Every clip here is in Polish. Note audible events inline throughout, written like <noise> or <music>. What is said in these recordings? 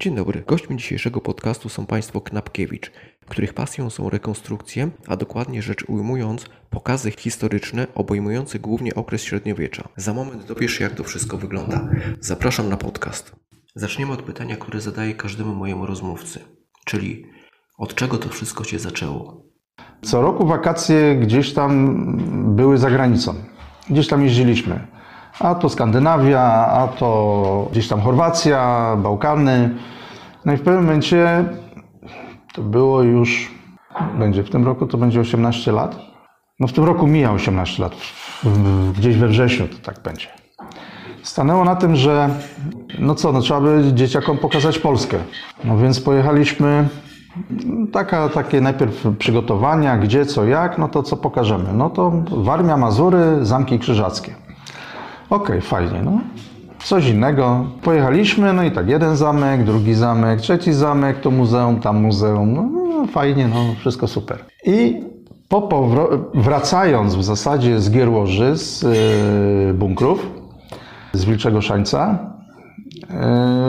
Dzień dobry. Gośćmi dzisiejszego podcastu są Państwo Knapkiewicz, których pasją są rekonstrukcje, a dokładnie rzecz ujmując, pokazy historyczne obejmujące głównie okres średniowiecza. Za moment dowiesz się, jak to wszystko wygląda. Zapraszam na podcast. Zaczniemy od pytania, które zadaję każdemu mojemu rozmówcy, czyli od czego to wszystko się zaczęło? Co roku wakacje gdzieś tam były za granicą. Gdzieś tam jeździliśmy. A to Skandynawia, a to gdzieś tam Chorwacja, Bałkany. No i w pewnym momencie to było już, będzie w tym roku to będzie 18 lat. No w tym roku mija 18 lat, gdzieś we wrześniu to tak będzie. Stanęło na tym, że no co, no trzeba by dzieciakom pokazać Polskę. No więc pojechaliśmy, taka, takie najpierw przygotowania, gdzie, co, jak, no to co pokażemy. No to Warmia, Mazury, Zamki Krzyżackie. Okej, okay, fajnie, no. Coś innego. Pojechaliśmy, no i tak, jeden zamek, drugi zamek, trzeci zamek, to muzeum, tam muzeum. No, no fajnie, no, wszystko super. I po wracając w zasadzie z Gierłoży, z yy, bunkrów, z Wilczego Szańca,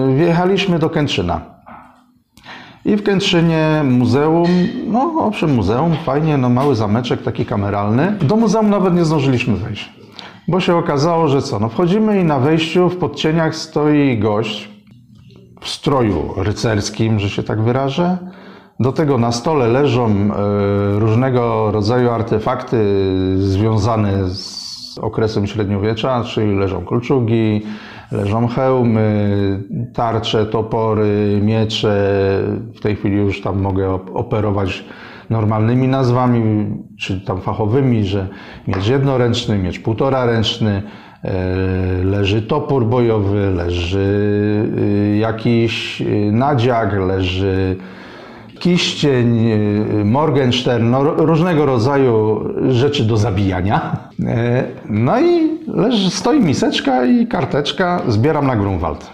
yy, wjechaliśmy do Kętrzyna. I w Kętrzynie muzeum, no owszem muzeum, fajnie, no mały zameczek taki kameralny. Do muzeum nawet nie zdążyliśmy wejść. Bo się okazało, że co? No wchodzimy i na wejściu w podcieniach stoi gość w stroju rycerskim, że się tak wyrażę. Do tego na stole leżą e, różnego rodzaju artefakty związane z okresem średniowiecza, czyli leżą kolczugi, leżą hełmy, tarcze, topory, miecze. W tej chwili już tam mogę operować normalnymi nazwami, czy tam fachowymi, że miecz jednoręczny, miecz półtora ręczny, e, leży topór bojowy, leży y, jakiś y, nadziak, leży kiścień, y, Morgenstern, no, różnego rodzaju rzeczy do zabijania. E, no i leży, stoi miseczka i karteczka, zbieram na Grunwald.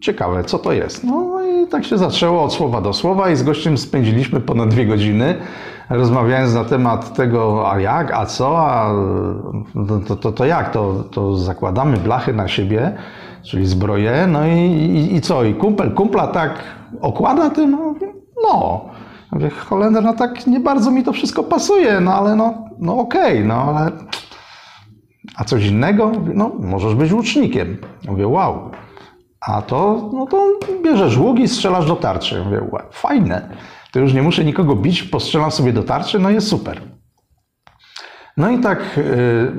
Ciekawe, co to jest? No i tak się zaczęło od słowa do słowa i z gościem spędziliśmy ponad dwie godziny, rozmawiając na temat tego, a jak, a co, a to, to, to jak, to, to zakładamy blachy na siebie, czyli zbroję, no i, i, i co, i kumpel, kumpla tak okłada tym? No, no. Mówię, Holender, no tak nie bardzo mi to wszystko pasuje, no ale no, no okej, okay, no ale... A coś innego? No, możesz być łucznikiem. Mówię, wow. A to, no to bierzesz łuk i strzelasz do tarczy. Mówię, fajne. To już nie muszę nikogo bić, postrzelam sobie do tarczy, no jest super. No i tak, y,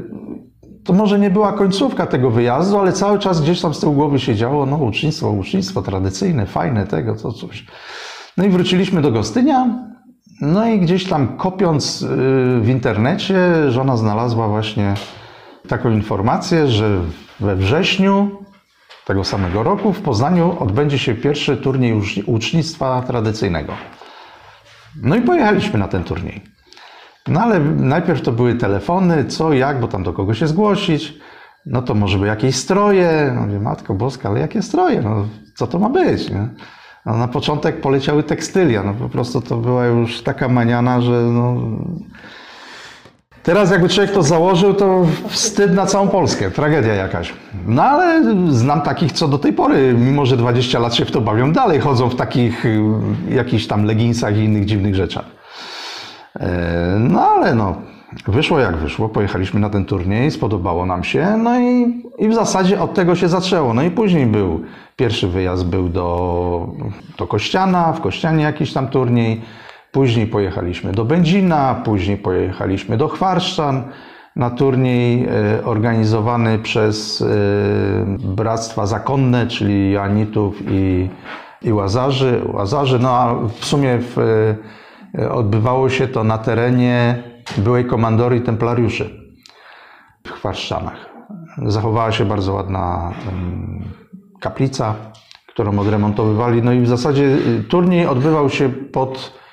to może nie była końcówka tego wyjazdu, ale cały czas gdzieś tam z tyłu głowy się działo, no ucznictwo, ucznictwo tradycyjne, fajne tego, to coś. No i wróciliśmy do Gostynia, no i gdzieś tam kopiąc y, w internecie, żona znalazła właśnie taką informację, że we wrześniu tego samego roku w Poznaniu odbędzie się pierwszy turniej ucznictwa tradycyjnego. No i pojechaliśmy na ten turniej. No ale najpierw to były telefony, co, jak, bo tam do kogo się zgłosić. No to może by jakieś stroje. No mówię, Matko Boska, ale jakie stroje? No, co to ma być? Nie? No, na początek poleciały tekstylia. No po prostu to była już taka maniana, że no, Teraz jakby człowiek to założył, to wstyd na całą Polskę, tragedia jakaś. No ale znam takich, co do tej pory, mimo że 20 lat się w to bawią, dalej chodzą w takich y, jakichś tam leginsach i innych dziwnych rzeczach. E, no ale no, wyszło jak wyszło, pojechaliśmy na ten turniej, spodobało nam się, no i, i w zasadzie od tego się zaczęło. No i później był, pierwszy wyjazd był do, do Kościana, w Kościanie jakiś tam turniej, Później pojechaliśmy do Będzina, później pojechaliśmy do Chwarszczan na turniej e, organizowany przez e, Bractwa Zakonne, czyli Janitów i, i Łazarzy. Łazarzy. No a w sumie w, e, odbywało się to na terenie byłej komandorii templariuszy w Chwarszczanach. Zachowała się bardzo ładna kaplica, którą odremontowywali. No i w zasadzie turniej odbywał się pod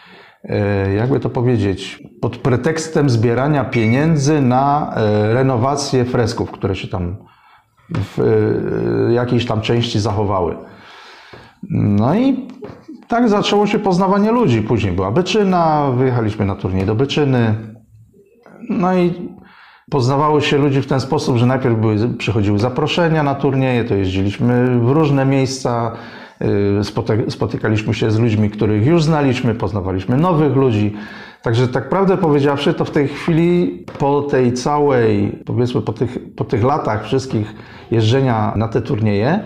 jakby to powiedzieć, pod pretekstem zbierania pieniędzy na e, renowację fresków, które się tam w e, jakiejś tam części zachowały. No i tak zaczęło się poznawanie ludzi. Później była Byczyna, wyjechaliśmy na turniej do Byczyny. No i poznawało się ludzi w ten sposób, że najpierw były, przychodziły zaproszenia na turnieje, to jeździliśmy w różne miejsca spotykaliśmy się z ludźmi, których już znaliśmy, poznawaliśmy nowych ludzi. Także tak prawdę powiedziawszy, to w tej chwili po tej całej, powiedzmy po tych, po tych latach wszystkich jeżdżenia na te turnieje,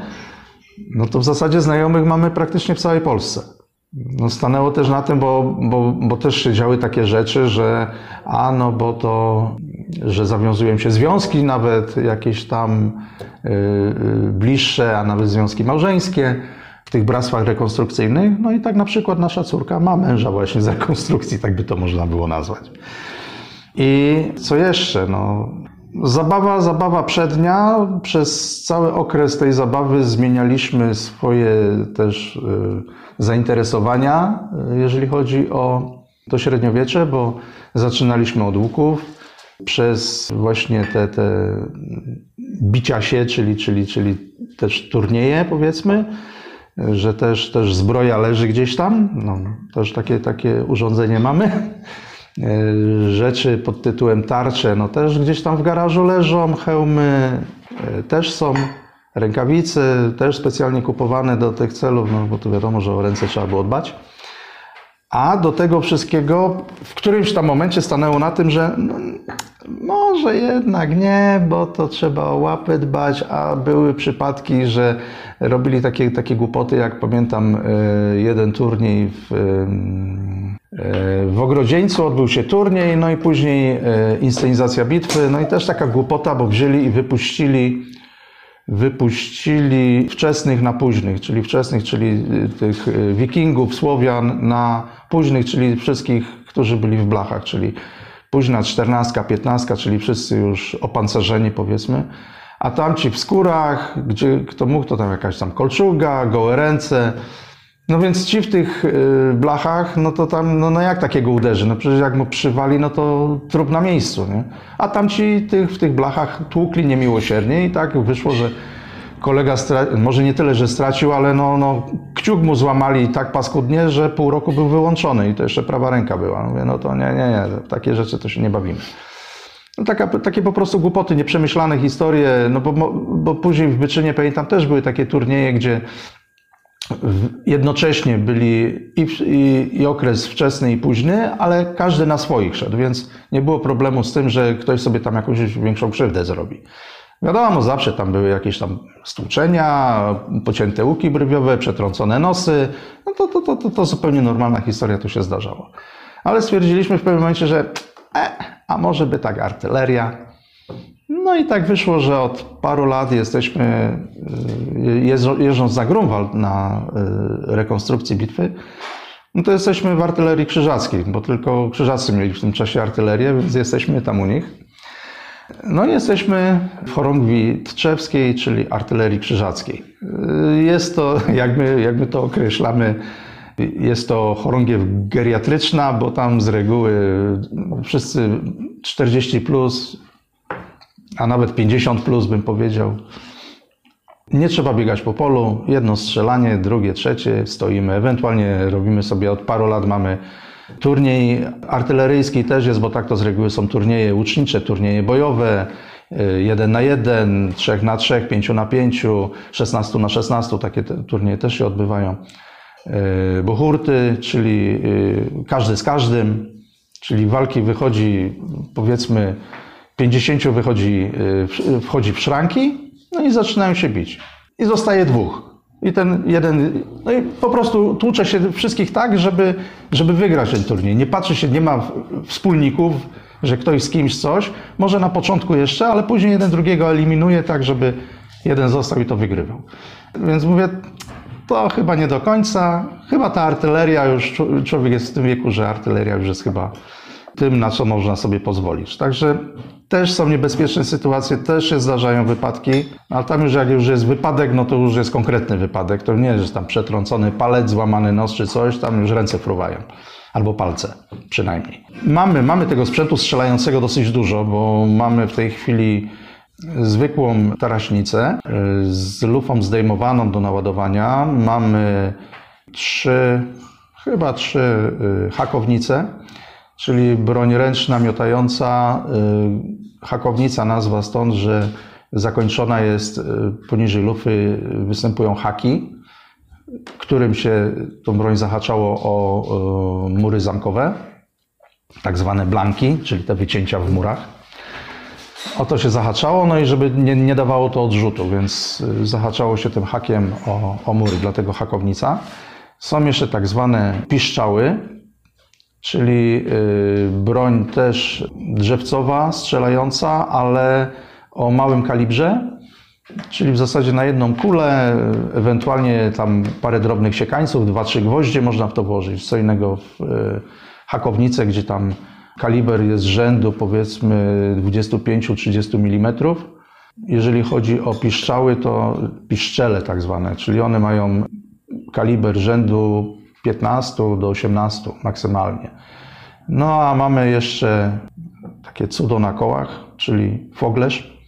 no to w zasadzie znajomych mamy praktycznie w całej Polsce. No stanęło też na tym, bo, bo, bo też się działy takie rzeczy, że a no bo to, że zawiązują się związki nawet jakieś tam yy, bliższe, a nawet związki małżeńskie w tych bractwach rekonstrukcyjnych. No i tak na przykład nasza córka ma męża właśnie z rekonstrukcji, tak by to można było nazwać. I co jeszcze? No, Zabawa, zabawa przednia. Przez cały okres tej zabawy zmienialiśmy swoje też y, zainteresowania, y, jeżeli chodzi o to średniowiecze, bo zaczynaliśmy od łuków, przez właśnie te, te bicia się, czyli, czyli, czyli też turnieje, powiedzmy, że też, też zbroja leży gdzieś tam. No, też takie, takie urządzenie mamy. E, rzeczy pod tytułem tarcze, no też gdzieś tam w garażu leżą, hełmy e, też są, rękawice też specjalnie kupowane do tych celów, no bo tu wiadomo, że o ręce trzeba było dbać. A do tego wszystkiego w którymś tam momencie stanęło na tym, że no, może jednak nie, bo to trzeba o łapy dbać, a były przypadki, że robili takie, takie głupoty, jak pamiętam e, jeden turniej w w Ogrodzieńcu odbył się turniej, no i później e, inscenizacja bitwy, no i też taka głupota, bo wzięli i wypuścili, wypuścili wczesnych na późnych, czyli wczesnych, czyli e, tych e, wikingów, Słowian na późnych, czyli wszystkich, którzy byli w blachach, czyli późna czternastka, piętnastka, czyli wszyscy już opancerzeni powiedzmy, a tamci w skórach, gdzie kto mógł, to tam jakaś tam kolczuga, gołe ręce, no więc ci w tych y, blachach, no to tam, no, no jak takiego uderzy? No przecież jak mu przywali, no to trup na miejscu, nie? A tam ci tych, w tych blachach tłukli niemiłosiernie i tak wyszło, że kolega, może nie tyle, że stracił, ale no, no kciuk mu złamali tak paskudnie, że pół roku był wyłączony i to jeszcze prawa ręka była. Mówię, no to nie, nie, nie, takie rzeczy to się nie bawimy. No taka, takie po prostu głupoty, nieprzemyślane historie, no bo, bo później w Byczynie, pamiętam, też były takie turnieje, gdzie jednocześnie byli i, i, i, okres wczesny i późny, ale każdy na swoich szedł, więc nie było problemu z tym, że ktoś sobie tam jakąś większą krzywdę zrobi. Wiadomo, zawsze tam były jakieś tam stłuczenia, pocięte łuki brwiowe, przetrącone nosy. No to, to, to, to, to zupełnie normalna historia, to się zdarzało. Ale stwierdziliśmy w pewnym momencie, że e, a może by tak artyleria, no i tak wyszło, że od paru lat jesteśmy, y, jeżdżąc za Grunwald na y, rekonstrukcji bitwy, no to jesteśmy w artylerii krzyżackiej, bo tylko krzyżacy mieli w tym czasie artylerię, więc jesteśmy tam u nich. No jesteśmy w chorągwi Tczewskiej, czyli artylerii krzyżackiej. Y, jest to, <laughs> jak my, jak my to określamy, jest to chorągiew geriatryczna, bo tam z reguły wszyscy 40 plus a nawet 50 plus bym powiedział. Nie trzeba biegać po polu, jedno strzelanie, drugie, trzecie, stoimy. Ewentualnie robimy sobie od paru lat mamy turniej artyleryjski też jest, bo tak to z reguły są turnieje łucznicze, turnieje bojowe, y, jeden na jeden, trzech na trzech, pięciu na pięciu, 16 na 16, takie turnieje też się odbywają. Y, Buchurty, czyli y, każdy z każdym, czyli walki wychodzi powiedzmy 50 wychodzi, y, wchodzi w szranki, no i zaczynają się bić. I zostaje dwóch. I ten jeden, no i po prostu tłucze się wszystkich tak, żeby, żeby wygrać ten turniej. Nie patrzy się, nie ma wspólników, że ktoś z kimś coś. Może na początku jeszcze, ale później jeden drugiego eliminuje tak, żeby jeden został i to wygrywał. Więc mówię, to chyba nie do końca. Chyba ta artyleria już, człowiek jest w tym wieku, że artyleria już jest chyba tym, na co można sobie pozwolić. Także też są niebezpieczne sytuacje, też się zdarzają wypadki, ale tam już jak już jest wypadek, no to już jest konkretny wypadek. To nie jest tam przetrącony palec, złamany nos czy coś, tam już ręce fruwają. Albo palce przynajmniej. Mamy, mamy tego sprzętu strzelającego dosyć dużo, bo mamy w tej chwili zwykłą taraśnicę y, z lufą zdejmowaną do naładowania. Mamy trzy, chyba trzy y, hakownice czyli broń ręczna, miotająca. Y, hakownica nazwa stąd, że zakończona jest y, poniżej lufy występują haki. którym się tą broń zahaczało o e, mury zamkowe, tak zwane blanki, czyli te wycięcia w murach. O to się zahaczało, no i żeby nie, nie dawało to odrzutu, więc y, zahaczało się tym hakiem o, o mury, dlatego hakownica. Są jeszcze tak zwane piszczały, czyli y, broń też drzewcowa, strzelająca, ale o małym kalibrze, czyli w zasadzie na jedną kulę, ewentualnie tam parę drobnych siekańców, dwa, trzy gwoździe można w to włożyć. Co innego w y, hakownicę, gdzie tam kaliber jest rzędu powiedzmy 25-30 mm. Jeżeli chodzi o piszczały, to piszczele tak zwane, czyli one mają kaliber rzędu 15 do 18 maksymalnie. No a mamy jeszcze takie cudo na kołach, czyli foglerz,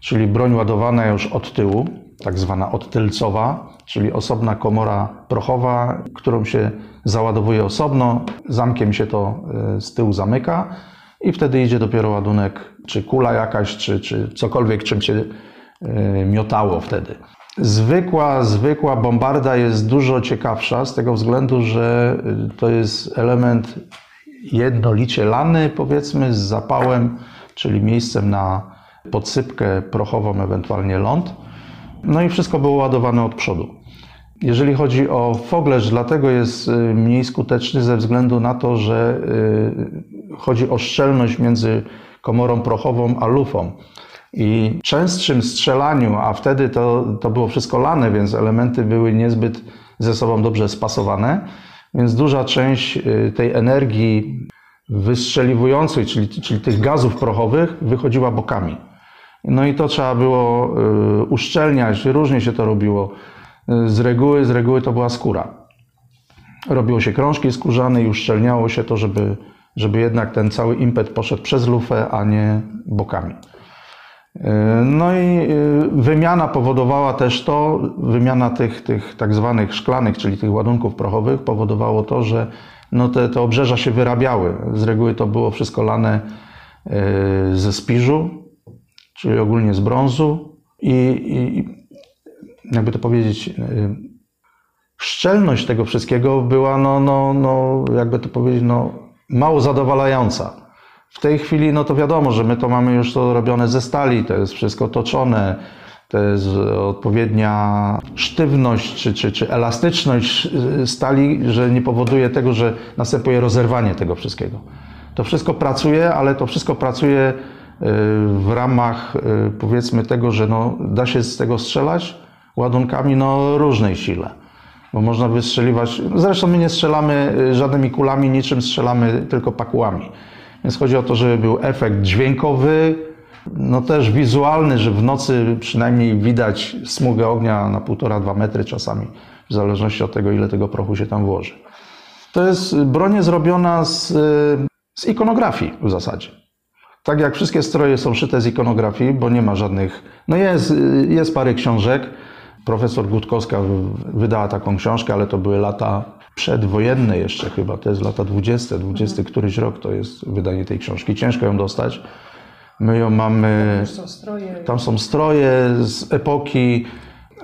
czyli broń ładowana już od tyłu, tak zwana odtylcowa, czyli osobna komora prochowa, którą się załadowuje osobno, zamkiem się to e, z tyłu zamyka i wtedy idzie dopiero ładunek, czy kula jakaś, czy, czy cokolwiek, czym się e, miotało wtedy. Zwykła, zwykła bombarda jest dużo ciekawsza z tego względu, że e, to jest element jednolicie lany, powiedzmy, z zapałem, czyli miejscem na podsypkę prochową, ewentualnie ląd. No i wszystko było ładowane od przodu. Jeżeli chodzi o foglerz, dlatego jest y, mniej skuteczny ze względu na to, że y, chodzi o szczelność między komorą prochową a lufą. I częstszym strzelaniu, a wtedy to, to było wszystko lane, więc elementy były niezbyt ze sobą dobrze spasowane, więc duża część y, tej energii wystrzeliwującej, czyli, czyli tych gazów prochowych, wychodziła bokami. No i to trzeba było uszczelniać, różnie się to robiło. Z reguły, z reguły to była skóra. Robiło się krążki skórzane i uszczelniało się to, żeby, żeby jednak ten cały impet poszedł przez lufę, a nie bokami. No i y, wymiana powodowała też to, wymiana tych, tych tak zwanych szklanych, czyli tych ładunków prochowych, powodowało to, że no te, te obrzeża się wyrabiały. Z reguły to było wszystko lane y, ze spiżu, czyli ogólnie z brązu i, i jakby to powiedzieć, szczelność tego wszystkiego była, no, no, no, jakby to powiedzieć, no, mało zadowalająca. W tej chwili, no to wiadomo, że my to mamy już to robione ze stali, to jest wszystko toczone, to jest odpowiednia sztywność czy, czy, czy elastyczność stali, że nie powoduje tego, że następuje rozerwanie tego wszystkiego. To wszystko pracuje, ale to wszystko pracuje y, w ramach y, powiedzmy tego, że no, da się z tego strzelać, ładunkami no, różnej sile. Bo można wystrzeliwać, zresztą my nie strzelamy y, żadnymi kulami, niczym strzelamy tylko pakułami. Więc chodzi o to, żeby był efekt dźwiękowy, no też wizualny, że w nocy przynajmniej widać smugę ognia na 1,5-2 metry czasami, w zależności od tego, ile tego prochu się tam włoży. To jest broń zrobiona z, z ikonografii w zasadzie. Tak jak wszystkie stroje są szyte z ikonografii, bo nie ma żadnych. No jest, jest parę książek, Profesor Gutkowska wydała taką książkę, ale to były lata przedwojenne jeszcze chyba, to jest lata 20, 20 mhm. któryś rok to jest wydanie tej książki. Ciężko ją dostać. My ją mamy. Tam są stroje, tam są stroje z epoki.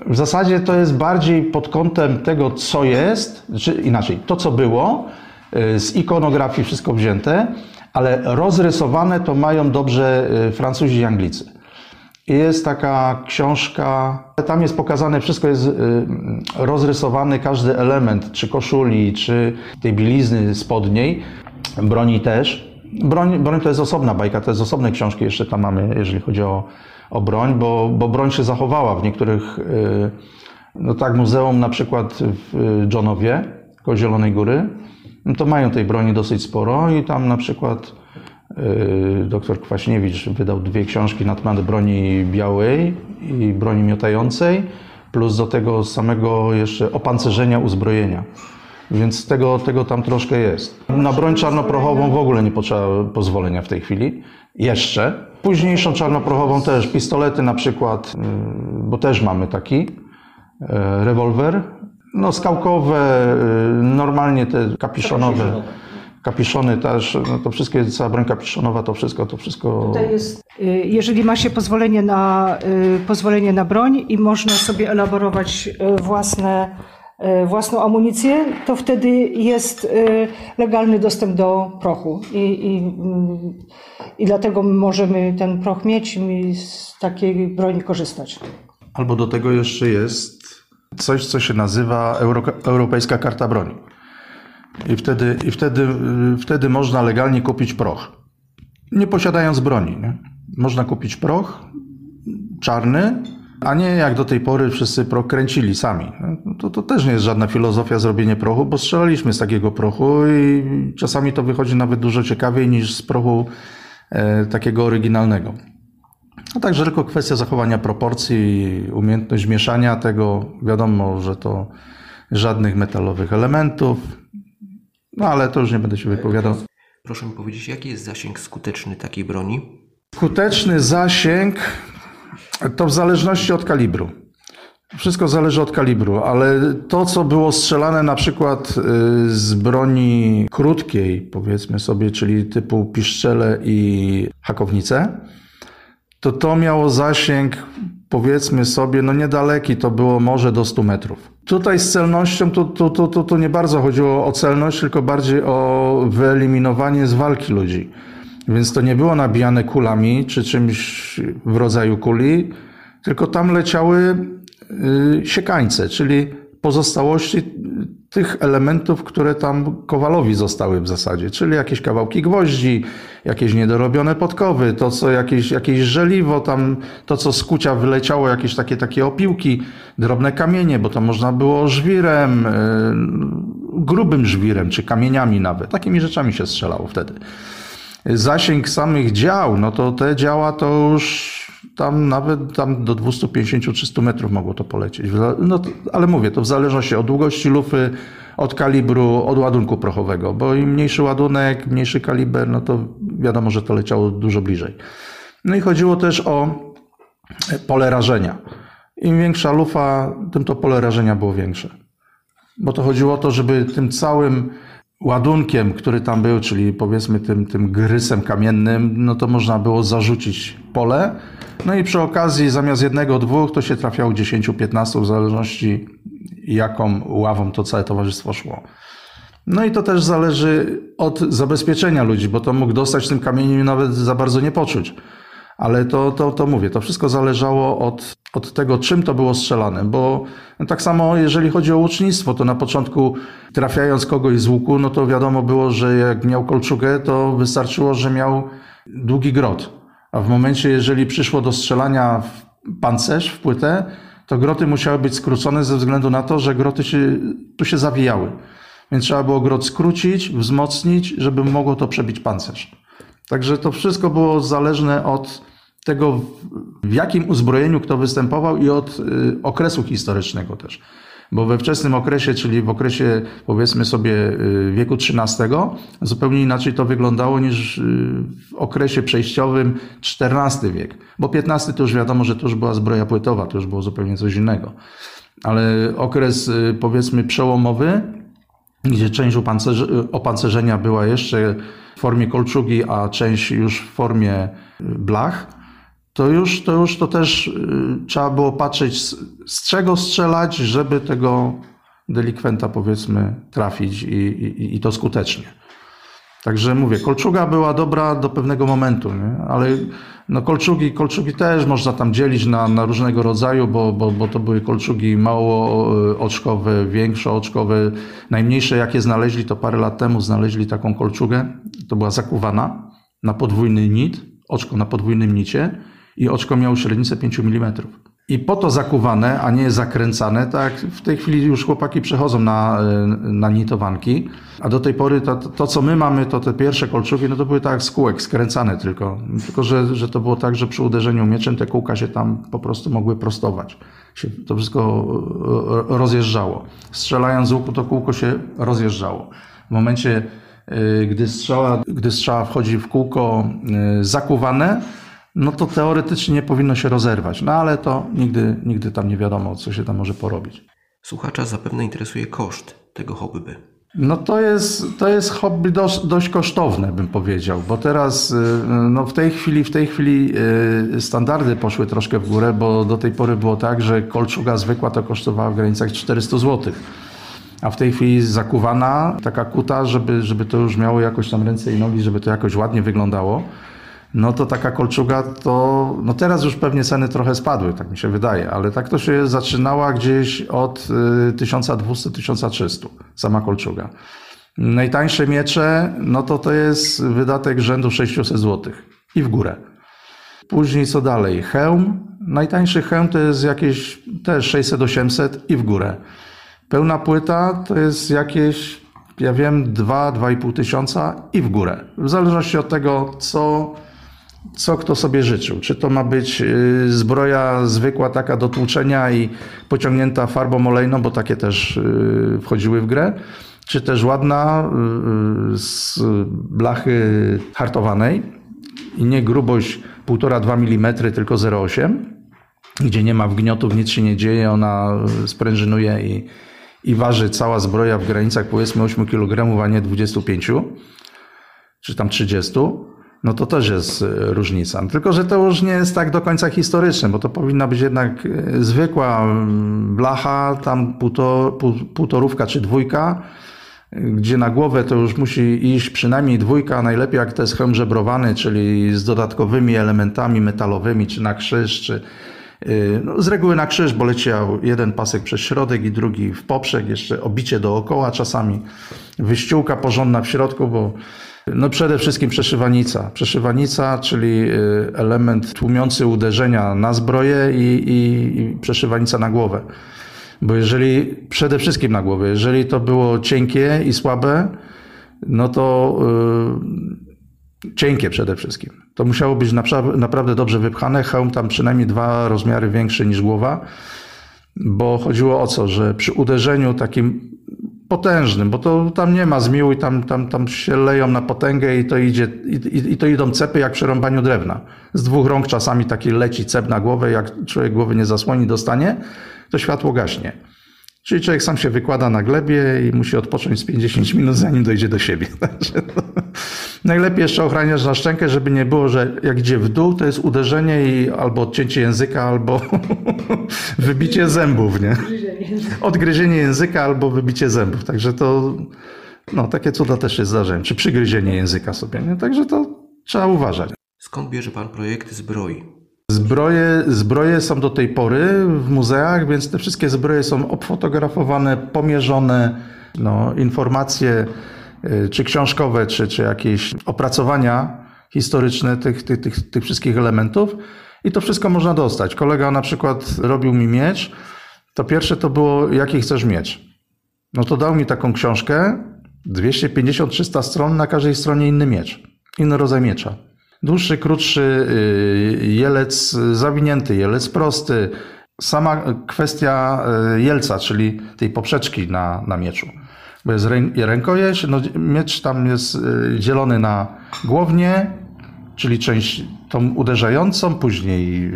W zasadzie to jest bardziej pod kątem tego, co jest, czy inaczej, to co było, y, z ikonografii wszystko wzięte, ale rozrysowane to mają dobrze y, Francuzi i Anglicy. Jest taka książka, tam jest pokazane, wszystko jest y, rozrysowany, każdy element, czy koszuli, czy tej bielizny spodniej, broni też. Broń, broń to jest osobna bajka, to jest osobne książki jeszcze tam mamy, jeżeli chodzi o, o broń, bo, bo broń się zachowała w niektórych, y, no tak, muzeum na przykład w Johnowie, koło Zielonej Góry, no to mają tej broni dosyć sporo i tam na przykład Y, doktor Kwaśniewicz wydał dwie książki na temat broni białej i broni miotającej, plus do tego samego jeszcze opancerzenia uzbrojenia. Więc tego, tego tam troszkę jest. Na broń czarnoprochową w ogóle nie potrzeba pozwolenia w tej chwili. Jeszcze. Późniejszą czarnoprochową też, pistolety na przykład, y, bo też mamy taki, y, rewolwer. No skałkowe, normalnie te kapiszonowe kapiszony też, no to wszystkie, cała broń kapiszonowa, to wszystko, to wszystko... Tutaj jest, y, jeżeli ma się pozwolenie na, y, pozwolenie na broń i można sobie elaborować y, własne własną amunicję, to wtedy jest legalny dostęp do prochu. I, i, mm, i dlatego możemy ten proch mieć i z takiej broni korzystać. Albo do tego jeszcze jest coś, co się nazywa Euro, Europejska Karta Broni. I wtedy, i wtedy, wtedy można legalnie kupić proch. Nie posiadając broni. Nie? Można kupić proch czarny, a nie jak do tej pory wszyscy proch kręcili sami. No to, to też nie jest żadna filozofia zrobienie prochu, bo strzelaliśmy z takiego prochu i czasami to wychodzi nawet dużo ciekawiej niż z prochu e, takiego oryginalnego. A także tylko kwestia zachowania proporcji, umiejętność mieszania tego. Wiadomo, że to żadnych metalowych elementów, no ale to już nie będę się wypowiadał. Proszę mi powiedzieć, jaki jest zasięg skuteczny takiej broni? Skuteczny zasięg to w zależności od kalibru. Wszystko zależy od kalibru, ale to, co było strzelane na przykład y, z broni krótkiej, powiedzmy sobie, czyli typu piszczele i hakownice, to to miało zasięg, powiedzmy sobie, no niedaleki, to było może do 100 metrów. Tutaj z celnością to, to, to, to, to nie bardzo chodziło o celność, tylko bardziej o wyeliminowanie z walki ludzi. Więc to nie było nabijane kulami czy czymś w rodzaju kuli, tylko tam leciały y, siekańce, czyli pozostałości tych elementów, które tam Kowalowi zostały w zasadzie, czyli jakieś kawałki gwoździ, jakieś niedorobione podkowy, to co jakieś, jakieś żeliwo, tam to co z kucia wyleciało, jakieś takie, takie opiłki, drobne kamienie, bo to można było żwirem, yy, grubym żwirem, czy kamieniami nawet. Takimi rzeczami się strzelało wtedy. Zasięg samych dział, no to te działa to już tam nawet tam do 250-300 metrów mogło to polecieć. No, ale mówię, to w zależności od długości lufy, od kalibru, od ładunku prochowego, bo im mniejszy ładunek, mniejszy kaliber, no to wiadomo, że to leciało dużo bliżej. No i chodziło też o pole rażenia. Im większa lufa, tym to pole rażenia było większe. Bo to chodziło o to, żeby tym całym ładunkiem, który tam był, czyli powiedzmy tym, tym grysem kamiennym, no to można było zarzucić pole. No i przy okazji zamiast jednego, dwóch, to się trafiało 10-15 w zależności jaką ławą to całe towarzystwo szło. No i to też zależy od zabezpieczenia ludzi, bo to mógł dostać tym kamieniem i nawet za bardzo nie poczuć. Ale to, to, to mówię, to wszystko zależało od, od tego, czym to było strzelane, bo tak samo jeżeli chodzi o łucznictwo, to na początku trafiając kogoś z łuku, no to wiadomo było, że jak miał kolczugę, to wystarczyło, że miał długi grot. A w momencie, jeżeli przyszło do strzelania w pancerz, w płytę, to groty musiały być skrócone ze względu na to, że groty się, tu się zawijały. Więc trzeba było grot skrócić, wzmocnić, żeby mogło to przebić pancerz. Także to wszystko było zależne od tego, w jakim uzbrojeniu kto występował i od y, okresu historycznego też. Bo we wczesnym okresie, czyli w okresie powiedzmy sobie y, wieku XIII, zupełnie inaczej to wyglądało niż y, w okresie przejściowym XIV wiek. Bo XV to już wiadomo, że to już była zbroja płytowa, to już było zupełnie coś innego. Ale okres powiedzmy przełomowy, gdzie część opancerzenia była jeszcze w formie kolczugi, a część już w formie blach, to już to, już to też y, trzeba było patrzeć, z, z czego strzelać, żeby tego delikwenta powiedzmy trafić i, i, i to skutecznie. Także mówię, kolczuga była dobra do pewnego momentu, nie? ale no kolczugi, kolczugi też można tam dzielić na, na różnego rodzaju, bo, bo, bo to były kolczugi mało y, oczkowe, większe oczkowe. Najmniejsze jakie znaleźli, to parę lat temu znaleźli taką kolczugę, to była zakuwana na podwójny nit, oczko na podwójnym nicie i oczko miało średnicę 5 mm. I po to zakuwane, a nie zakręcane, tak w tej chwili już chłopaki przechodzą na, na nitowanki, a do tej pory to, to, co my mamy, to te pierwsze kolczugi, no to były tak z kółek, skręcane tylko. Tylko, że, że to było tak, że przy uderzeniu mieczem te kółka się tam po prostu mogły prostować. Się to wszystko rozjeżdżało. Strzelając z łuku, to kółko się rozjeżdżało. W momencie, gdy strzała, gdy strzała wchodzi w kółko zakuwane, no to teoretycznie nie powinno się rozerwać. No ale to nigdy, nigdy tam nie wiadomo, co się tam może porobić. Słuchacza zapewne interesuje koszt tego hobby. No to jest, to jest hobby dość, dość kosztowne, bym powiedział, bo teraz y, no w tej chwili, w tej chwili y, standardy poszły troszkę w górę, bo do tej pory było tak, że kolczuga zwykła to kosztowała w granicach 400 zł. a w tej chwili zakuwana, taka kuta, żeby, żeby to już miało jakoś tam ręce i nogi, żeby to jakoś ładnie wyglądało. No to taka kolczuga to, no teraz już pewnie ceny trochę spadły, tak mi się wydaje, ale tak to się zaczynała gdzieś od 1200-1300, sama kolczuga. Najtańsze miecze, no to to jest wydatek rzędu 600 zł i w górę. Później co dalej? Hełm. Najtańszy hełm to jest jakieś też 600-800 i w górę. Pełna płyta to jest jakieś, ja wiem, 2-2,5 tysiąca i w górę. W zależności od tego, co, co kto sobie życzył. Czy to ma być y, zbroja zwykła, taka do tłuczenia i pociągnięta farbą olejną, bo takie też y, wchodziły w grę, czy też ładna y, z blachy hartowanej i nie grubość 1,5-2 mm, tylko 0,8, gdzie nie ma wgniotów, nic się nie dzieje, ona sprężynuje i, i waży cała zbroja w granicach powiedzmy 8 kg, a nie 25 czy tam 30, no to też jest różnica. Tylko, że to już nie jest tak do końca historyczne, bo to powinna być jednak zwykła blacha, tam półtor, półtorówka czy dwójka, gdzie na głowę to już musi iść przynajmniej dwójka, najlepiej jak to jest hełm żebrowany, czyli z dodatkowymi elementami metalowymi, czy na krzyż, czy no, z reguły na krzyż, bo leciał jeden pasek przez środek i drugi w poprzek, jeszcze obicie dookoła czasami, wyściółka porządna w środku, bo no przede wszystkim przeszywanica. Przeszywanica, czyli element tłumiący uderzenia na zbroję i, i, i przeszywanica na głowę. Bo jeżeli, przede wszystkim na głowę, jeżeli to było cienkie i słabe, no to yy, cienkie przede wszystkim. To musiało być naprawdę dobrze wypchane. Hełm tam przynajmniej dwa rozmiary większy niż głowa, bo chodziło o co, że przy uderzeniu takim potężnym, bo to tam nie ma zmiłu i tam, tam, tam się leją na potęgę i to idzie, i, i to idą cepy jak przy rąbaniu drewna. Z dwóch rąk czasami taki leci cep na głowę, jak człowiek głowy nie zasłoni, dostanie, to światło gaśnie. Czyli człowiek sam się wykłada na glebie i musi odpocząć z 50 minut, zanim dojdzie do siebie. <laughs> najlepiej jeszcze ochraniasz na szczękę, żeby nie było, że jak idzie w dół, to jest uderzenie i albo odcięcie języka, albo <laughs> wybicie zębów, nie? Odgryzienie języka albo wybicie zębów. Także to, no, takie cuda też się zdarzają. Czy przygryzienie języka sobie, nie? Także to trzeba uważać. Skąd bierze Pan projekty zbroi? Zbroje, zbroje są do tej pory w muzeach, więc te wszystkie zbroje są obfotografowane, pomierzone, no, informacje y, czy książkowe, czy, czy jakieś opracowania historyczne tych, tych, tych, tych wszystkich elementów i to wszystko można dostać. Kolega na przykład robił mi miecz, to pierwsze to było, jaki chcesz miecz. No to dał mi taką książkę, 250-300 stron, na każdej stronie inny miecz, inny rodzaj miecza. Dłuższy, krótszy, y, jelec zawinięty, jelec prosty. Sama kwestia y, jelca, czyli tej poprzeczki na, na mieczu. Bo jest rękojeść, no miecz tam jest y, dzielony na głownię, czyli część tą uderzającą, później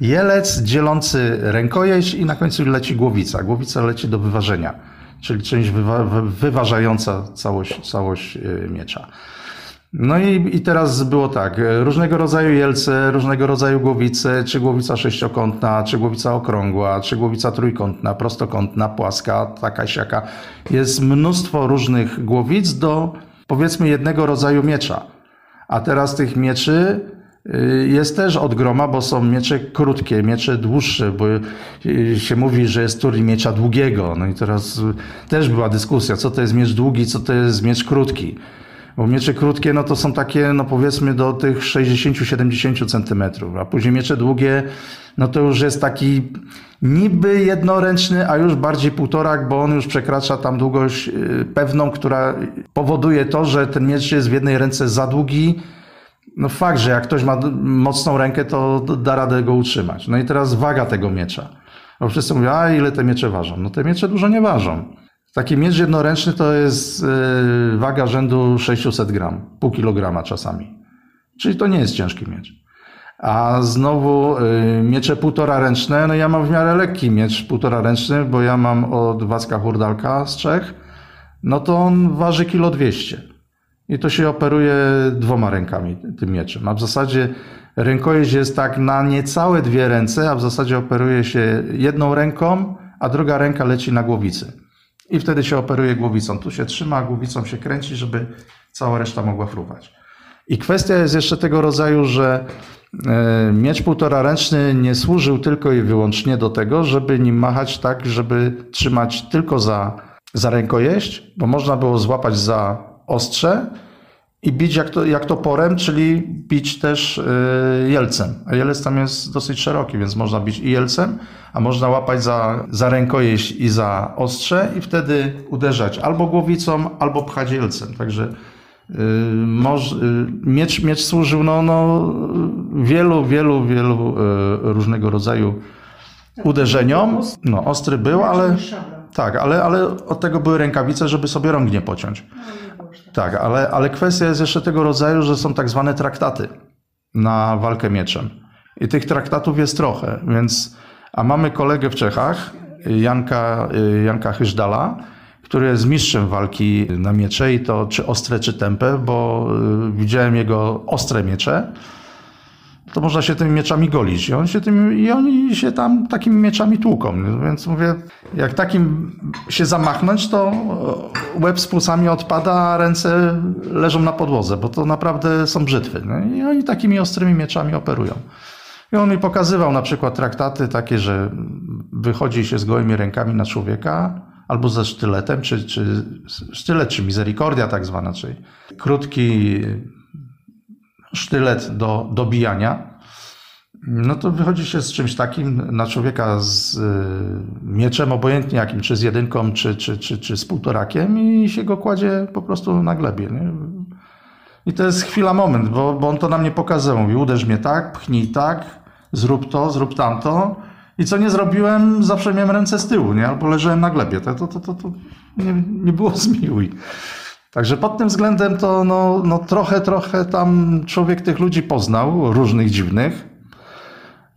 jelec dzielący rękojeść i na końcu leci głowica. Głowica leci do wyważenia, czyli część wywa wyważająca całość, całość miecza. No i, i teraz było tak, różnego rodzaju jelce, różnego rodzaju głowice, czy głowica sześciokątna, czy głowica okrągła, czy głowica trójkątna, prostokątna, płaska, taka siaka. Jest mnóstwo różnych głowic do powiedzmy jednego rodzaju miecza. A teraz tych mieczy y, jest też od groma, bo są miecze krótkie, miecze dłuższe, bo y, się mówi, że jest turniej miecza długiego. No i teraz też była dyskusja, co to jest miecz długi, co to jest miecz krótki. Bo miecze krótkie, no to są takie, no powiedzmy do tych 60-70 centymetrów, a później miecze długie, no to już jest taki niby jednoręczny, a już bardziej półtorak, bo on już przekracza tam długość y, pewną, która powoduje to, że ten miecz jest w jednej ręce za długi. No fakt, że jak ktoś ma mocną rękę, to da radę go utrzymać. No i teraz waga tego miecza. Bo wszyscy mówią, a ile te miecze ważą? No te miecze dużo nie ważą. Taki miecz jednoręczny to jest y, waga rzędu 600 gram, pół kilograma czasami. Czyli to nie jest ciężki miecz. A znowu y, miecze półtora ręczne, no ja mam w miarę lekki miecz półtora ręczny, bo ja mam od Wacka Hurdalka z Czech, no to on waży kilo 200. I to się operuje dwoma rękami tym mieczem. A w zasadzie rękojeść jest tak na niecałe dwie ręce, a w zasadzie operuje się jedną ręką, a druga ręka leci na głowicy I wtedy się operuje głowicą. Tu się trzyma, głowicą się kręci, żeby cała reszta mogła fruwać. I kwestia jest jeszcze tego rodzaju, że e, miecz półtora ręczny nie służył tylko i wyłącznie do tego, żeby nim machać tak, żeby trzymać tylko za, za rękojeść, bo można było złapać za ostrze i bić jak, to, jak toporem, czyli bić też e, jelcem. A jelec tam jest dosyć szeroki, więc można bić i jelcem, a można łapać za, za rękojeść i za ostrze i wtedy uderzać albo głowicą, albo pchać jelcem. Także y, moż, y, miecz, miecz służył no, no, wielu, wielu, wielu y, różnego rodzaju uderzeniom. No, ostry był, ale tak, ale, ale od tego były rękawice, żeby sobie rąk nie pociąć. Tak, ale, ale kwestia jest jeszcze tego rodzaju, że są tak zwane traktaty na walkę mieczem. I tych traktatów jest trochę, więc a mamy kolegę w Czechach, Janka, Janka Hyżdala, który jest mistrzem walki na miecze i to czy ostre, czy tępe, bo y, widziałem jego ostre miecze. To można się tymi mieczami golić i, on się tym, i oni się tam takimi mieczami tłuką. Więc mówię, jak takim się zamachnąć, to łeb z płucami odpada, a ręce leżą na podłodze, bo to naprawdę są brzytwy. I oni takimi ostrymi mieczami operują. I on mi pokazywał na przykład traktaty takie, że wychodzi się z gołymi rękami na człowieka, albo ze sztyletem, czy, czy sztylet, czy misericordia tak zwana, czyli krótki sztylet do dobijania. No to wychodzi się z czymś takim na człowieka z y, mieczem, obojętnie jakim, czy z jedynką, czy, czy, czy, czy z półtorakiem i się go kładzie po prostu na glebie. Nie? I to jest chwila, moment, bo, bo on to nam nie pokazywał. Mówi, uderz mnie tak, pchnij tak, zrób to, zrób tamto. I co nie zrobiłem, zawsze miałem ręce z tyłu, nie? albo leżałem na glebie. To, to, to, to, to nie, nie było <laughs> zmiłuj. Także pod tym względem to no, no trochę, trochę tam człowiek tych ludzi poznał, różnych dziwnych.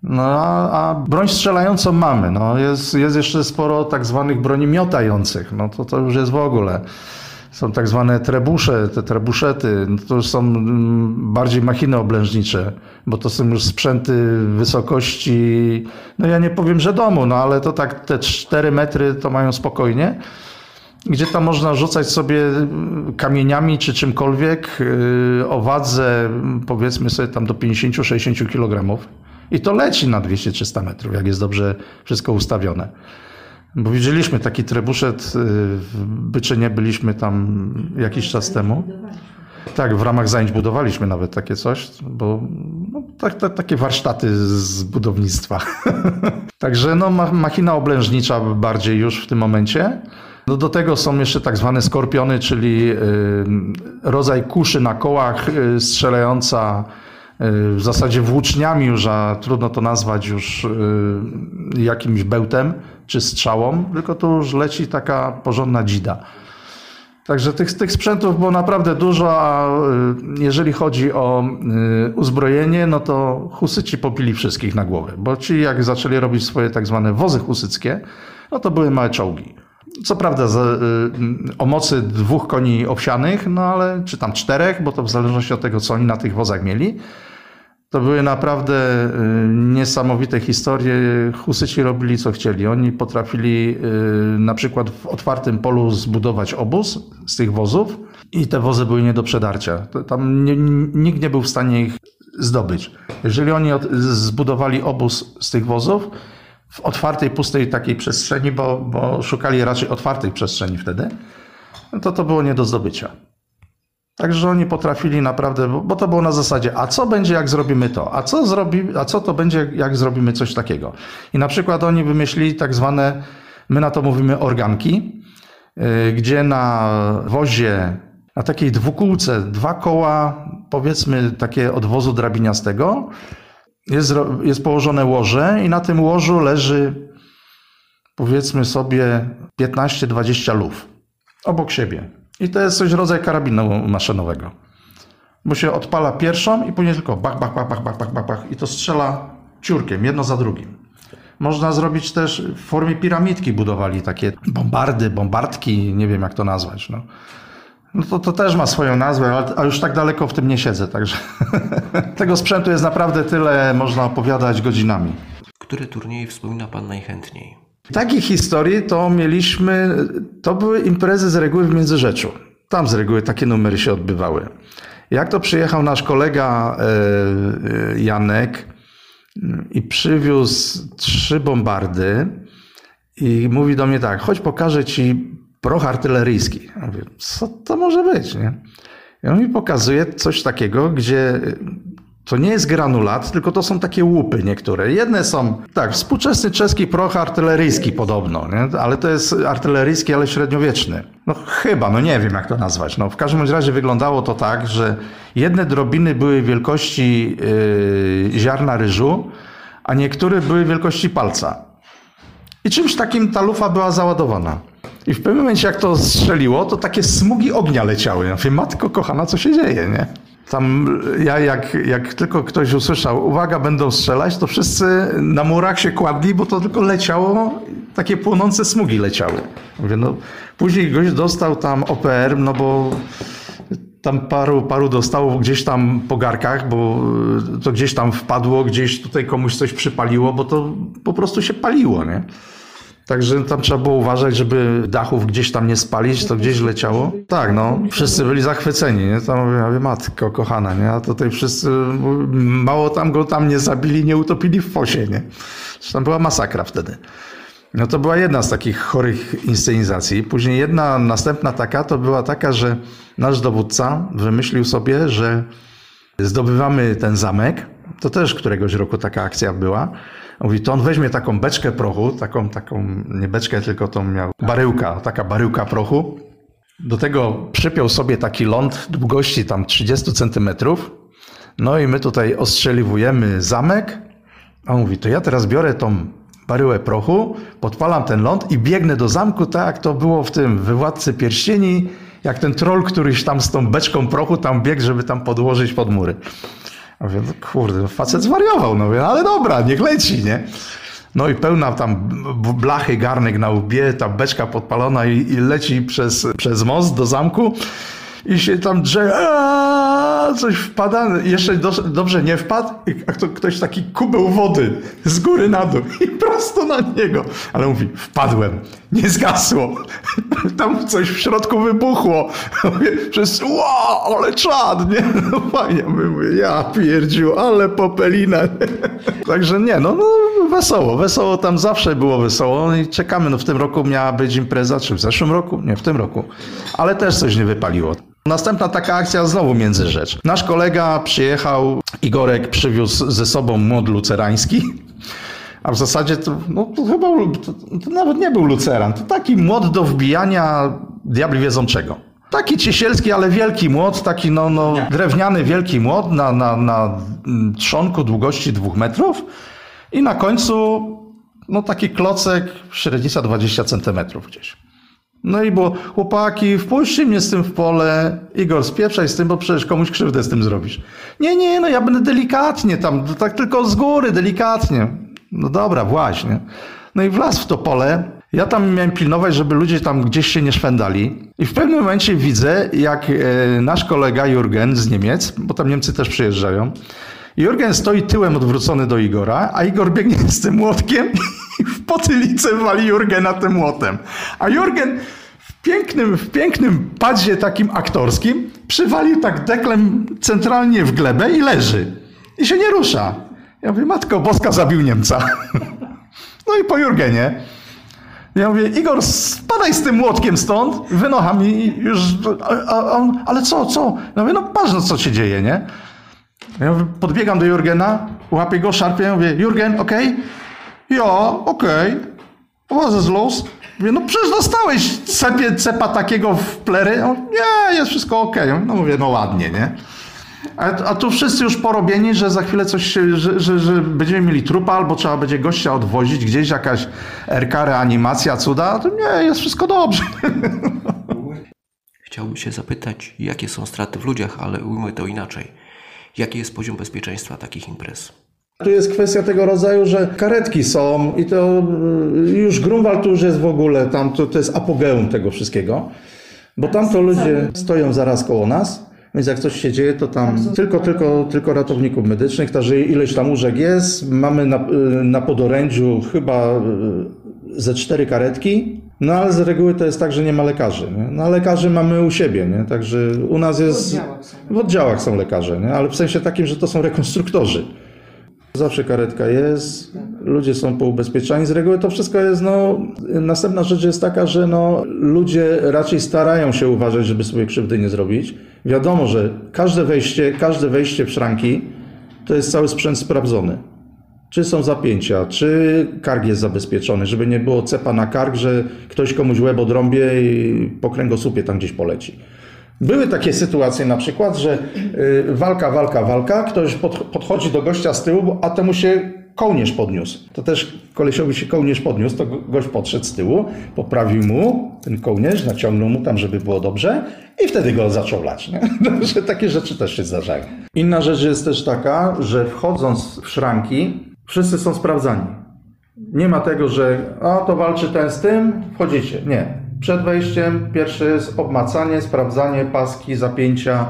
No a, broń strzelającą mamy. No, jest, jest jeszcze sporo tak zwanych broni miotających. No to, to już jest w ogóle. Są tak zwane trebusze, te trebuszety, no to już są mm, bardziej machiny oblężnicze, bo to są już sprzęty wysokości, no ja nie powiem, że domu, no ale to tak te 4 metry to mają spokojnie, gdzie tam można rzucać sobie mm, kamieniami czy czymkolwiek yy, o wadze powiedzmy sobie tam do 50-60 kg i to leci na 200-300 metrów, jak jest dobrze wszystko ustawione. Bo widzieliśmy taki trebuszet y, w Byczynie, byliśmy tam jakiś czas temu. Tak, w ramach zajęć budowaliśmy nawet takie coś, bo no, tak, tak, takie warsztaty z budownictwa. <laughs> Także no, machina oblężnicza bardziej już w tym momencie. No, do tego są jeszcze tak zwane skorpiony, czyli y, rodzaj kuszy na kołach y, strzelająca w zasadzie włóczniami już, a trudno to nazwać już jakimś bełtem czy strzałą, tylko to już leci taka porządna dzida. Także tych, tych sprzętów było naprawdę dużo, a y, jeżeli chodzi o y, uzbrojenie, no to husyci popili wszystkich na głowę, bo ci jak zaczęli robić swoje tak zwane wozy husyckie, no to były małe czołgi. Co prawda z, y, o mocy dwóch koni owsianych, no ale czy tam czterech, bo to w zależności od tego, co oni na tych wozach mieli, to były naprawdę y, niesamowite historie. Husyci robili co chcieli. Oni potrafili y, na przykład w otwartym polu zbudować obóz z tych wozów i te wozy były nie do przedarcia. Tam nie, nikt nie był w stanie ich zdobyć. Jeżeli oni zbudowali obóz z tych wozów w otwartej, pustej takiej przestrzeni, bo, bo szukali raczej otwartej przestrzeni wtedy, to to było nie do zdobycia. Także oni potrafili naprawdę, bo to było na zasadzie, a co będzie, jak zrobimy to? A co, zrobi, a co to będzie, jak zrobimy coś takiego? I na przykład oni wymyślili tak zwane, my na to mówimy organki, y, gdzie na wozie, na takiej dwukółce, dwa koła, powiedzmy takie od wozu drabiniastego, jest, jest położone łoże i na tym łożu leży powiedzmy sobie 15-20 luf obok siebie. I to jest coś rodzaj karabinu maszynowego. Bo się odpala pierwszą i później tylko bach, bach, bach, bach, bach, bach, bach, bach i to strzela ciurkiem, jedno za drugim. Można zrobić też w formie piramidki budowali takie bombardy, bombardki, nie wiem jak to nazwać. No. No to, to też ma swoją nazwę, ale, ale już tak daleko w tym nie siedzę, także <laughs> tego sprzętu jest naprawdę tyle, można opowiadać godzinami. Które turnieje wspomina Pan najchętniej? Takich historii to mieliśmy, to były imprezy z reguły w Międzyrzeczu. Tam z reguły takie numery się odbywały. Jak to przyjechał nasz kolega e, Janek i przywiózł trzy bombardy i mówi do mnie tak, chodź pokażę ci proch artyleryjski. Mówię, co to może być, nie? I on mi pokazuje coś takiego, gdzie to nie jest granulat, tylko to są takie łupy niektóre. Jedne są, tak, współczesny czeski proch artyleryjski podobno, nie? ale to jest artyleryjski, ale średniowieczny. No chyba, no nie wiem jak to nazwać. No, w każdym razie wyglądało to tak, że jedne drobiny były wielkości yy, ziarna ryżu, a niektóre były wielkości palca. I czymś takim ta lufa była załadowana. I w pewnym momencie, jak to strzeliło, to takie smugi ognia leciały. Ja mówię, matko kochana, co się dzieje, nie? Tam ja jak, jak tylko ktoś usłyszał, uwaga, będą strzelać, to wszyscy na murach się kładli, bo to tylko leciało, takie płonące smugi leciały. Mówię, no, później gość dostał tam OPR, no bo tam paru, paru dostało gdzieś tam po garkach, bo to gdzieś tam wpadło, gdzieś tutaj komuś coś przypaliło, bo to po prostu się paliło, nie? Także tam trzeba było uważać, żeby dachów gdzieś tam nie spalić, to gdzieś leciało. Tak, no, wszyscy byli zachwyceni, nie? Tam mówię, mówię, matko kochana, nie? A tutaj wszyscy, mało tam go tam nie zabili, nie utopili w fosie, nie? Tam była masakra wtedy. No to była jedna z takich chorych inscenizacji. Później jedna następna taka to była taka, że nasz dowódca wymyślił sobie, że zdobywamy ten zamek. To też któregoś roku taka akcja była. Mówi, to on weźmie taką beczkę prochu, taką, taką, nie beczkę, tylko tą miał baryłka, taka baryłka prochu. Do tego przypiął sobie taki ląd długości tam 30 centymetrów. No i my tutaj ostrzeliwujemy zamek. A on mówi, to ja teraz biorę tą baryłę prochu, podpalam ten ląd i biegnę do zamku, tak jak to było w tym Wywładcy Pierścieni, jak ten troll, któryś tam z tą beczką prochu tam biegł, żeby tam podłożyć pod mury. Ja mówię, kurde, no facet zwariował, no mówię, ale dobra, niech leci, nie? No i pełna tam blachy, garnek na łbie, ta beczka podpalona i, i leci przez, przez most do zamku i się tam drze, aaa, coś wpada, jeszcze do, dobrze nie wpadł, a to ktoś taki kubeł wody z góry na dół i prosto na niego. Ale mówi, wpadłem, nie zgasło. Tam coś w środku wybuchło. Mówię, wszyscy, wow, ale czad, nie? No fajnie, mówię, ja pierdziu, ale popelina. Także nie, no, no wesoło, wesoło, tam zawsze było wesoło no i czekamy, no w tym roku miała być impreza, czy w zeszłym roku? Nie, w tym roku. Ale też coś nie wypaliło. Następna taka akcja znowu Międzyrzecz. Nasz kolega przyjechał, Igorek przywiózł ze sobą młot lucerański, a w zasadzie to, no, to chyba to, to nawet nie był luceran, to taki młot do wbijania diabli wiedzą czego. Taki ciesielski, ale wielki młot, taki no, no, drewniany wielki młot na, na, na trzonku długości dwóch metrów i na końcu no, taki klocek średnica 20 centymetrów gdzieś. No i było, chłopaki, wpuśćcie mnie z tym w pole. Igor, spieprzaj z tym, bo przecież komuś krzywdę z tym zrobisz. Nie, nie, no ja będę delikatnie tam, tak tylko z góry, delikatnie. No dobra, właśnie. No i wlazł w to pole. Ja tam miałem pilnować, żeby ludzie tam gdzieś się nie szwendali. I w pewnym momencie widzę, jak e, nasz kolega Jurgen z Niemiec, bo tam Niemcy też przyjeżdżają, Jurgen stoi tyłem odwrócony do Igora, a Igor biegnie z tym młotkiem <laughs> w potylicę wali Jurgena tym młotem. A Jurgen w pięknym, w pięknym padzie takim aktorskim przywalił tak deklem centralnie w glebę i leży. I się nie rusza. Ja mówię, Matko Boska zabił Niemca. <laughs> No i po Jurgenie. Ja mówię, Igor, spadaj z tym młotkiem stąd, wynocha mi już, a, a ale co, co? Ja mówię, no patrz, co się dzieje, nie? Ja podbiegam do Jurgena, łapię go, szarpię, mówię, Jurgen, okej? Okay? Ja, okej. Okay. Was los? Mówię, no przecież dostałeś cepie, cepa takiego w plery. On, nie, jest wszystko okej. Okay. No mówię, no ładnie, nie? A, a, tu wszyscy już porobieni, że za chwilę coś się, że, że, że, będziemy mieli trupa, albo trzeba będzie gościa odwozić, gdzieś jakaś RK, reanimacja, cuda. To nie, jest wszystko dobrze. <laughs> Chciałbym się zapytać, jakie są straty w ludziach, ale ujmę to inaczej. Jaki jest poziom bezpieczeństwa takich imprez? Tu jest kwestia tego rodzaju, że karetki są i to y, już Grunwald już jest w ogóle, tam to, to jest apogeum tego wszystkiego, bo tam to ludzie stoją zaraz koło nas, więc jak coś się dzieje, to tam tylko, tylko, tylko ratowników medycznych, także ileś tam łóżek jest, mamy na, y, na podorędziu chyba ze cztery karetki, no ale z reguły to jest tak, że nie ma lekarzy. Nie? No a lekarzy mamy u siebie, nie? także u nas jest... oddziałach są. W oddziałach są lekarze, nie? ale w sensie takim, że to są rekonstruktorzy. Zawsze karetka jest, ludzie są poubezpieczani. Z reguły to wszystko jest, no, następna rzecz jest taka, że no, ludzie raczej starają się uważać, żeby sobie krzywdy nie zrobić. Wiadomo, że każde wejście, każde wejście w szranki to jest cały sprzęt sprawdzony. Czy są zapięcia, czy kark jest zabezpieczony, żeby nie było cepa na kark, że ktoś komuś łeb odrąbie i po kręgosłupie tam gdzieś poleci. Były takie sytuacje na przykład, że y, walka, walka, walka, ktoś pod, podchodzi do gościa z tyłu, a temu się kołnierz podniósł. To też kolesiowi się kołnierz podniósł, to go- gość podszedł z tyłu, poprawił mu ten kołnierz, naciągnął mu tam, żeby było dobrze i wtedy go zaczął lać. Nie? <laughs> że takie rzeczy też się zdarzają. Inna rzecz jest też taka, że wchodząc w szranki, wszyscy są sprawdzani. Nie ma tego, że a to walczy ten z tym, wchodzicie. Nie. Przed wejściem pierwsze jest obmacanie, sprawdzanie paski, zapięcia,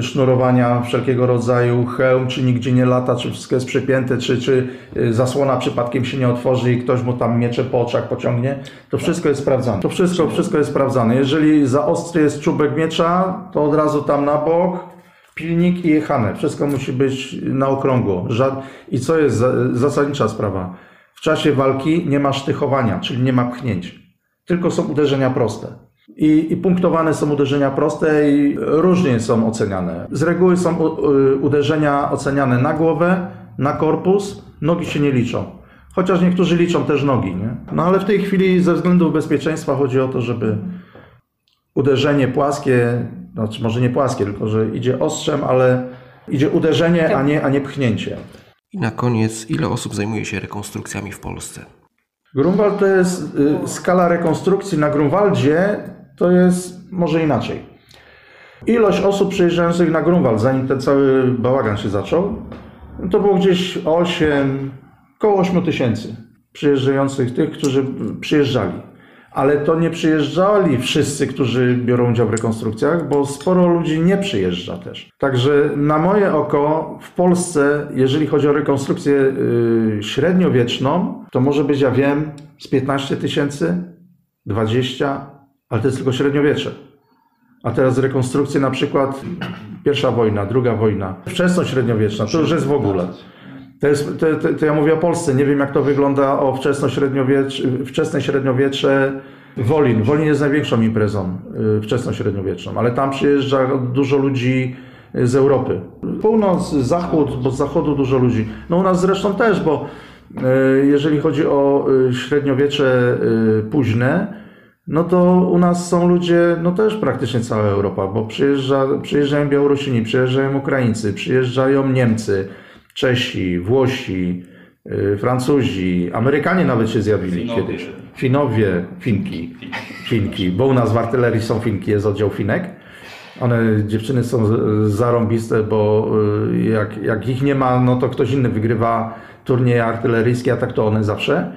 sznurowania wszelkiego rodzaju, hełm, czy nigdzie nie lata, czy wszystko jest przypięte, czy, czy y, zasłona przypadkiem się nie otworzy i ktoś mu tam miecze po oczach pociągnie. To wszystko jest sprawdzane. To wszystko, wszystko jest sprawdzane. Jeżeli za ostry jest czubek miecza, to od razu tam na bok, pilnik i jechane. Wszystko musi być na okrągło. I co jest za- zasadnicza sprawa? W czasie walki nie ma sztychowania, czyli nie ma pchnięć. Tylko są uderzenia proste. I, I punktowane są uderzenia proste i różnie są oceniane. Z reguły są u, y, uderzenia oceniane na głowę, na korpus, nogi się nie liczą. Chociaż niektórzy liczą też nogi, nie? No ale w tej chwili ze względów bezpieczeństwa chodzi o to, żeby uderzenie płaskie, znaczy może nie płaskie, tylko że idzie ostrzem, ale idzie uderzenie, a nie, a nie pchnięcie. I na koniec, ile osób zajmuje się rekonstrukcjami w Polsce? Grunwald to jest y, skala rekonstrukcji na Grunwaldzie, to jest może inaczej. Ilość osób przyjeżdżających na Grunwald, zanim ten cały bałagan się zaczął, to było gdzieś 8, około 8 tysięcy przyjeżdżających, tych, którzy przyjeżdżali. Ale to nie przyjeżdżali wszyscy, którzy biorą udział w rekonstrukcjach, bo sporo ludzi nie przyjeżdża też. Także na moje oko w Polsce, jeżeli chodzi o rekonstrukcję yy, średniowieczną, to może być, ja wiem, z 15 tysięcy, 20, ale to jest tylko średniowiecze. A teraz rekonstrukcje na przykład pierwsza wojna, druga wojna, wczesnośredniowieczna, to już jest w ogóle. To, jest, to, to, to ja mówię o Polsce, nie wiem jak to wygląda o wczesnośredniowiecze, wczesne średniowiecze Wolin. Wolin jest największą imprezą y, wczesnośredniowieczną, ale tam przyjeżdża dużo ludzi z Europy. Północ, zachód, bo z zachodu dużo ludzi. No u nas zresztą też, bo y, jeżeli chodzi o y, średniowiecze późne, no to u nas są ludzie, no też praktycznie cała Europa, bo przyjeżdża, przyjeżdżają Białorusini, przyjeżdżają Ukraińcy, przyjeżdżają Niemcy, Czesi, Włosi, y, Francuzi, Amerykanie nawet się zjawili Finowie. kiedyś. Finowie, Finki, Finki, bo u nas w artylerii są Finki, jest oddział Finek. One, dziewczyny są zarąbiste, bo y, jak, jak ich nie ma, no to ktoś inny wygrywa turnieje artyleryjskie, a tak to one zawsze,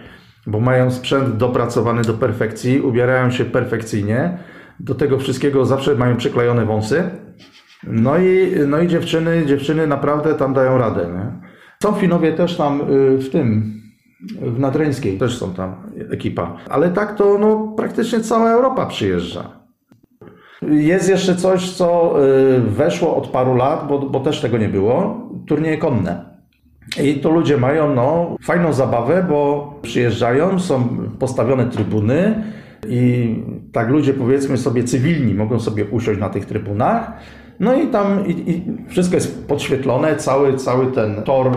bo mają sprzęt dopracowany do perfekcji, ubierają się perfekcyjnie, do tego wszystkiego zawsze mają przyklejone wąsy. No i, no i dziewczyny, dziewczyny naprawdę tam dają radę. Nie? Są Finowie też tam y, w tym, w Nadreńskiej też są tam ekipa. Ale tak to no, praktycznie cała Europa przyjeżdża. Jest jeszcze coś, co y, weszło od paru lat, bo, bo też tego nie było. Turnieje konne. I to ludzie mają no, fajną zabawę, bo przyjeżdżają, są postawione trybuny i tak ludzie powiedzmy sobie cywilni mogą sobie usiąść na tych trybunach. No i tam i, i wszystko jest podświetlone, cały, cały ten tor,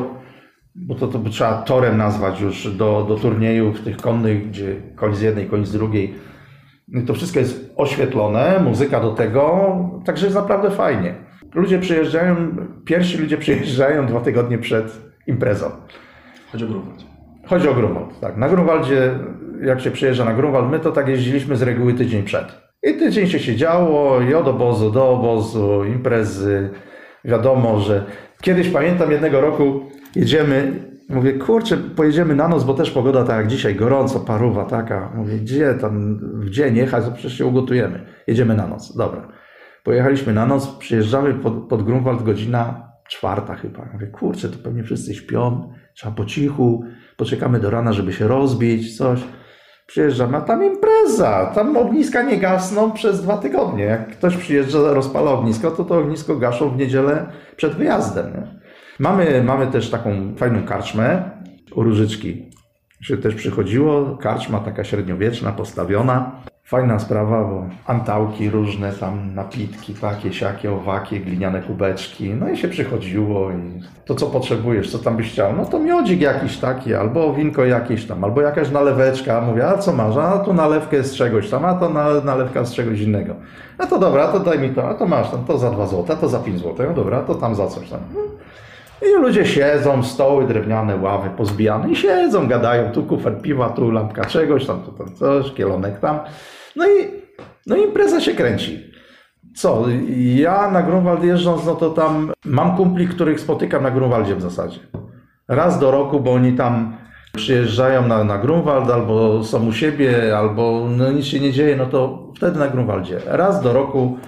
bo to, to by trzeba torem nazwać już do, do turniejów tych konnych, gdzie koń z jednej, koń z drugiej. No i To wszystko jest oświetlone, muzyka do tego, także jest naprawdę fajnie. Ludzie przyjeżdżają, pierwsi ludzie przyjeżdżają dwa tygodnie przed imprezą. Chodź o Grunwald. Chodzi o Grunwald, tak. Na Grunwaldzie, jak się przyjeżdża na Grunwald, my to tak jeździliśmy z reguły tydzień przed. I tydzień się siedziało, i od obozu do obozu, imprezy. Wiadomo, że kiedyś pamiętam jednego roku jedziemy, mówię, kurczę, pojedziemy na noc, bo też pogoda tak jak dzisiaj, gorąco, paruwa taka. Mówię, gdzie tam w dzień jechać, to przecież się ugotujemy. Jedziemy na noc, dobra. Pojechaliśmy na noc, przyjeżdżamy pod, pod Grunwald, godzina czwarta chyba. Mówię, kurczę, to pewnie wszyscy śpią, trzeba po cichu, poczekamy do rana, żeby się rozbić, coś. Przyjeżdżamy, a tam impreza, tam ogniska nie gasną przez dwa tygodnie. Jak ktoś przyjeżdża, rozpala ognisko, to to ognisko gaszą w niedzielę przed wyjazdem. Mamy, mamy też taką fajną karczmę u Różyczki. Się też przychodziło, karczma taka średniowieczna, postawiona. Fajna sprawa, bo antałki różne, tam napitki, takie, siakie, owakie, gliniane kubeczki. No i się przychodziło i to co potrzebujesz, co tam byś chciał, no to miodzik jakiś taki, albo winko jakieś tam, albo jakaś naleweczka. Mówię, a co masz? A tu nalewkę z czegoś tam, a to na- nalewka z czegoś innego. A to dobra, to daj mi to, a to masz tam, to za 2 zł, to za 5 zł, no dobra, to tam za coś tam. I ludzie siedzą, stoły drewniane, ławy pozbijane i siedzą, gadają, tu kufer piwa, tu lampka czegoś, tam, tu tam coś, kielonek tam. No i no impreza się kręci. Co, ja na Grunwald jeżdżąc, no to tam mam kumpli, których spotykam na Grunwaldzie w zasadzie. Raz do roku, bo oni tam przyjeżdżają na, na Grunwald, albo są u siebie, albo no nic się nie dzieje, no to wtedy na Grunwaldzie. Raz do roku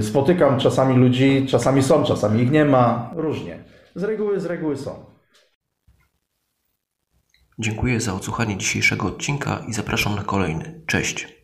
spotykam czasami ludzi, czasami są, czasami ich nie ma, różnie. Z reguły, z reguły są. Dziękuję za odsłuchanie dzisiejszego odcinka i zapraszam na kolejny. Cześć!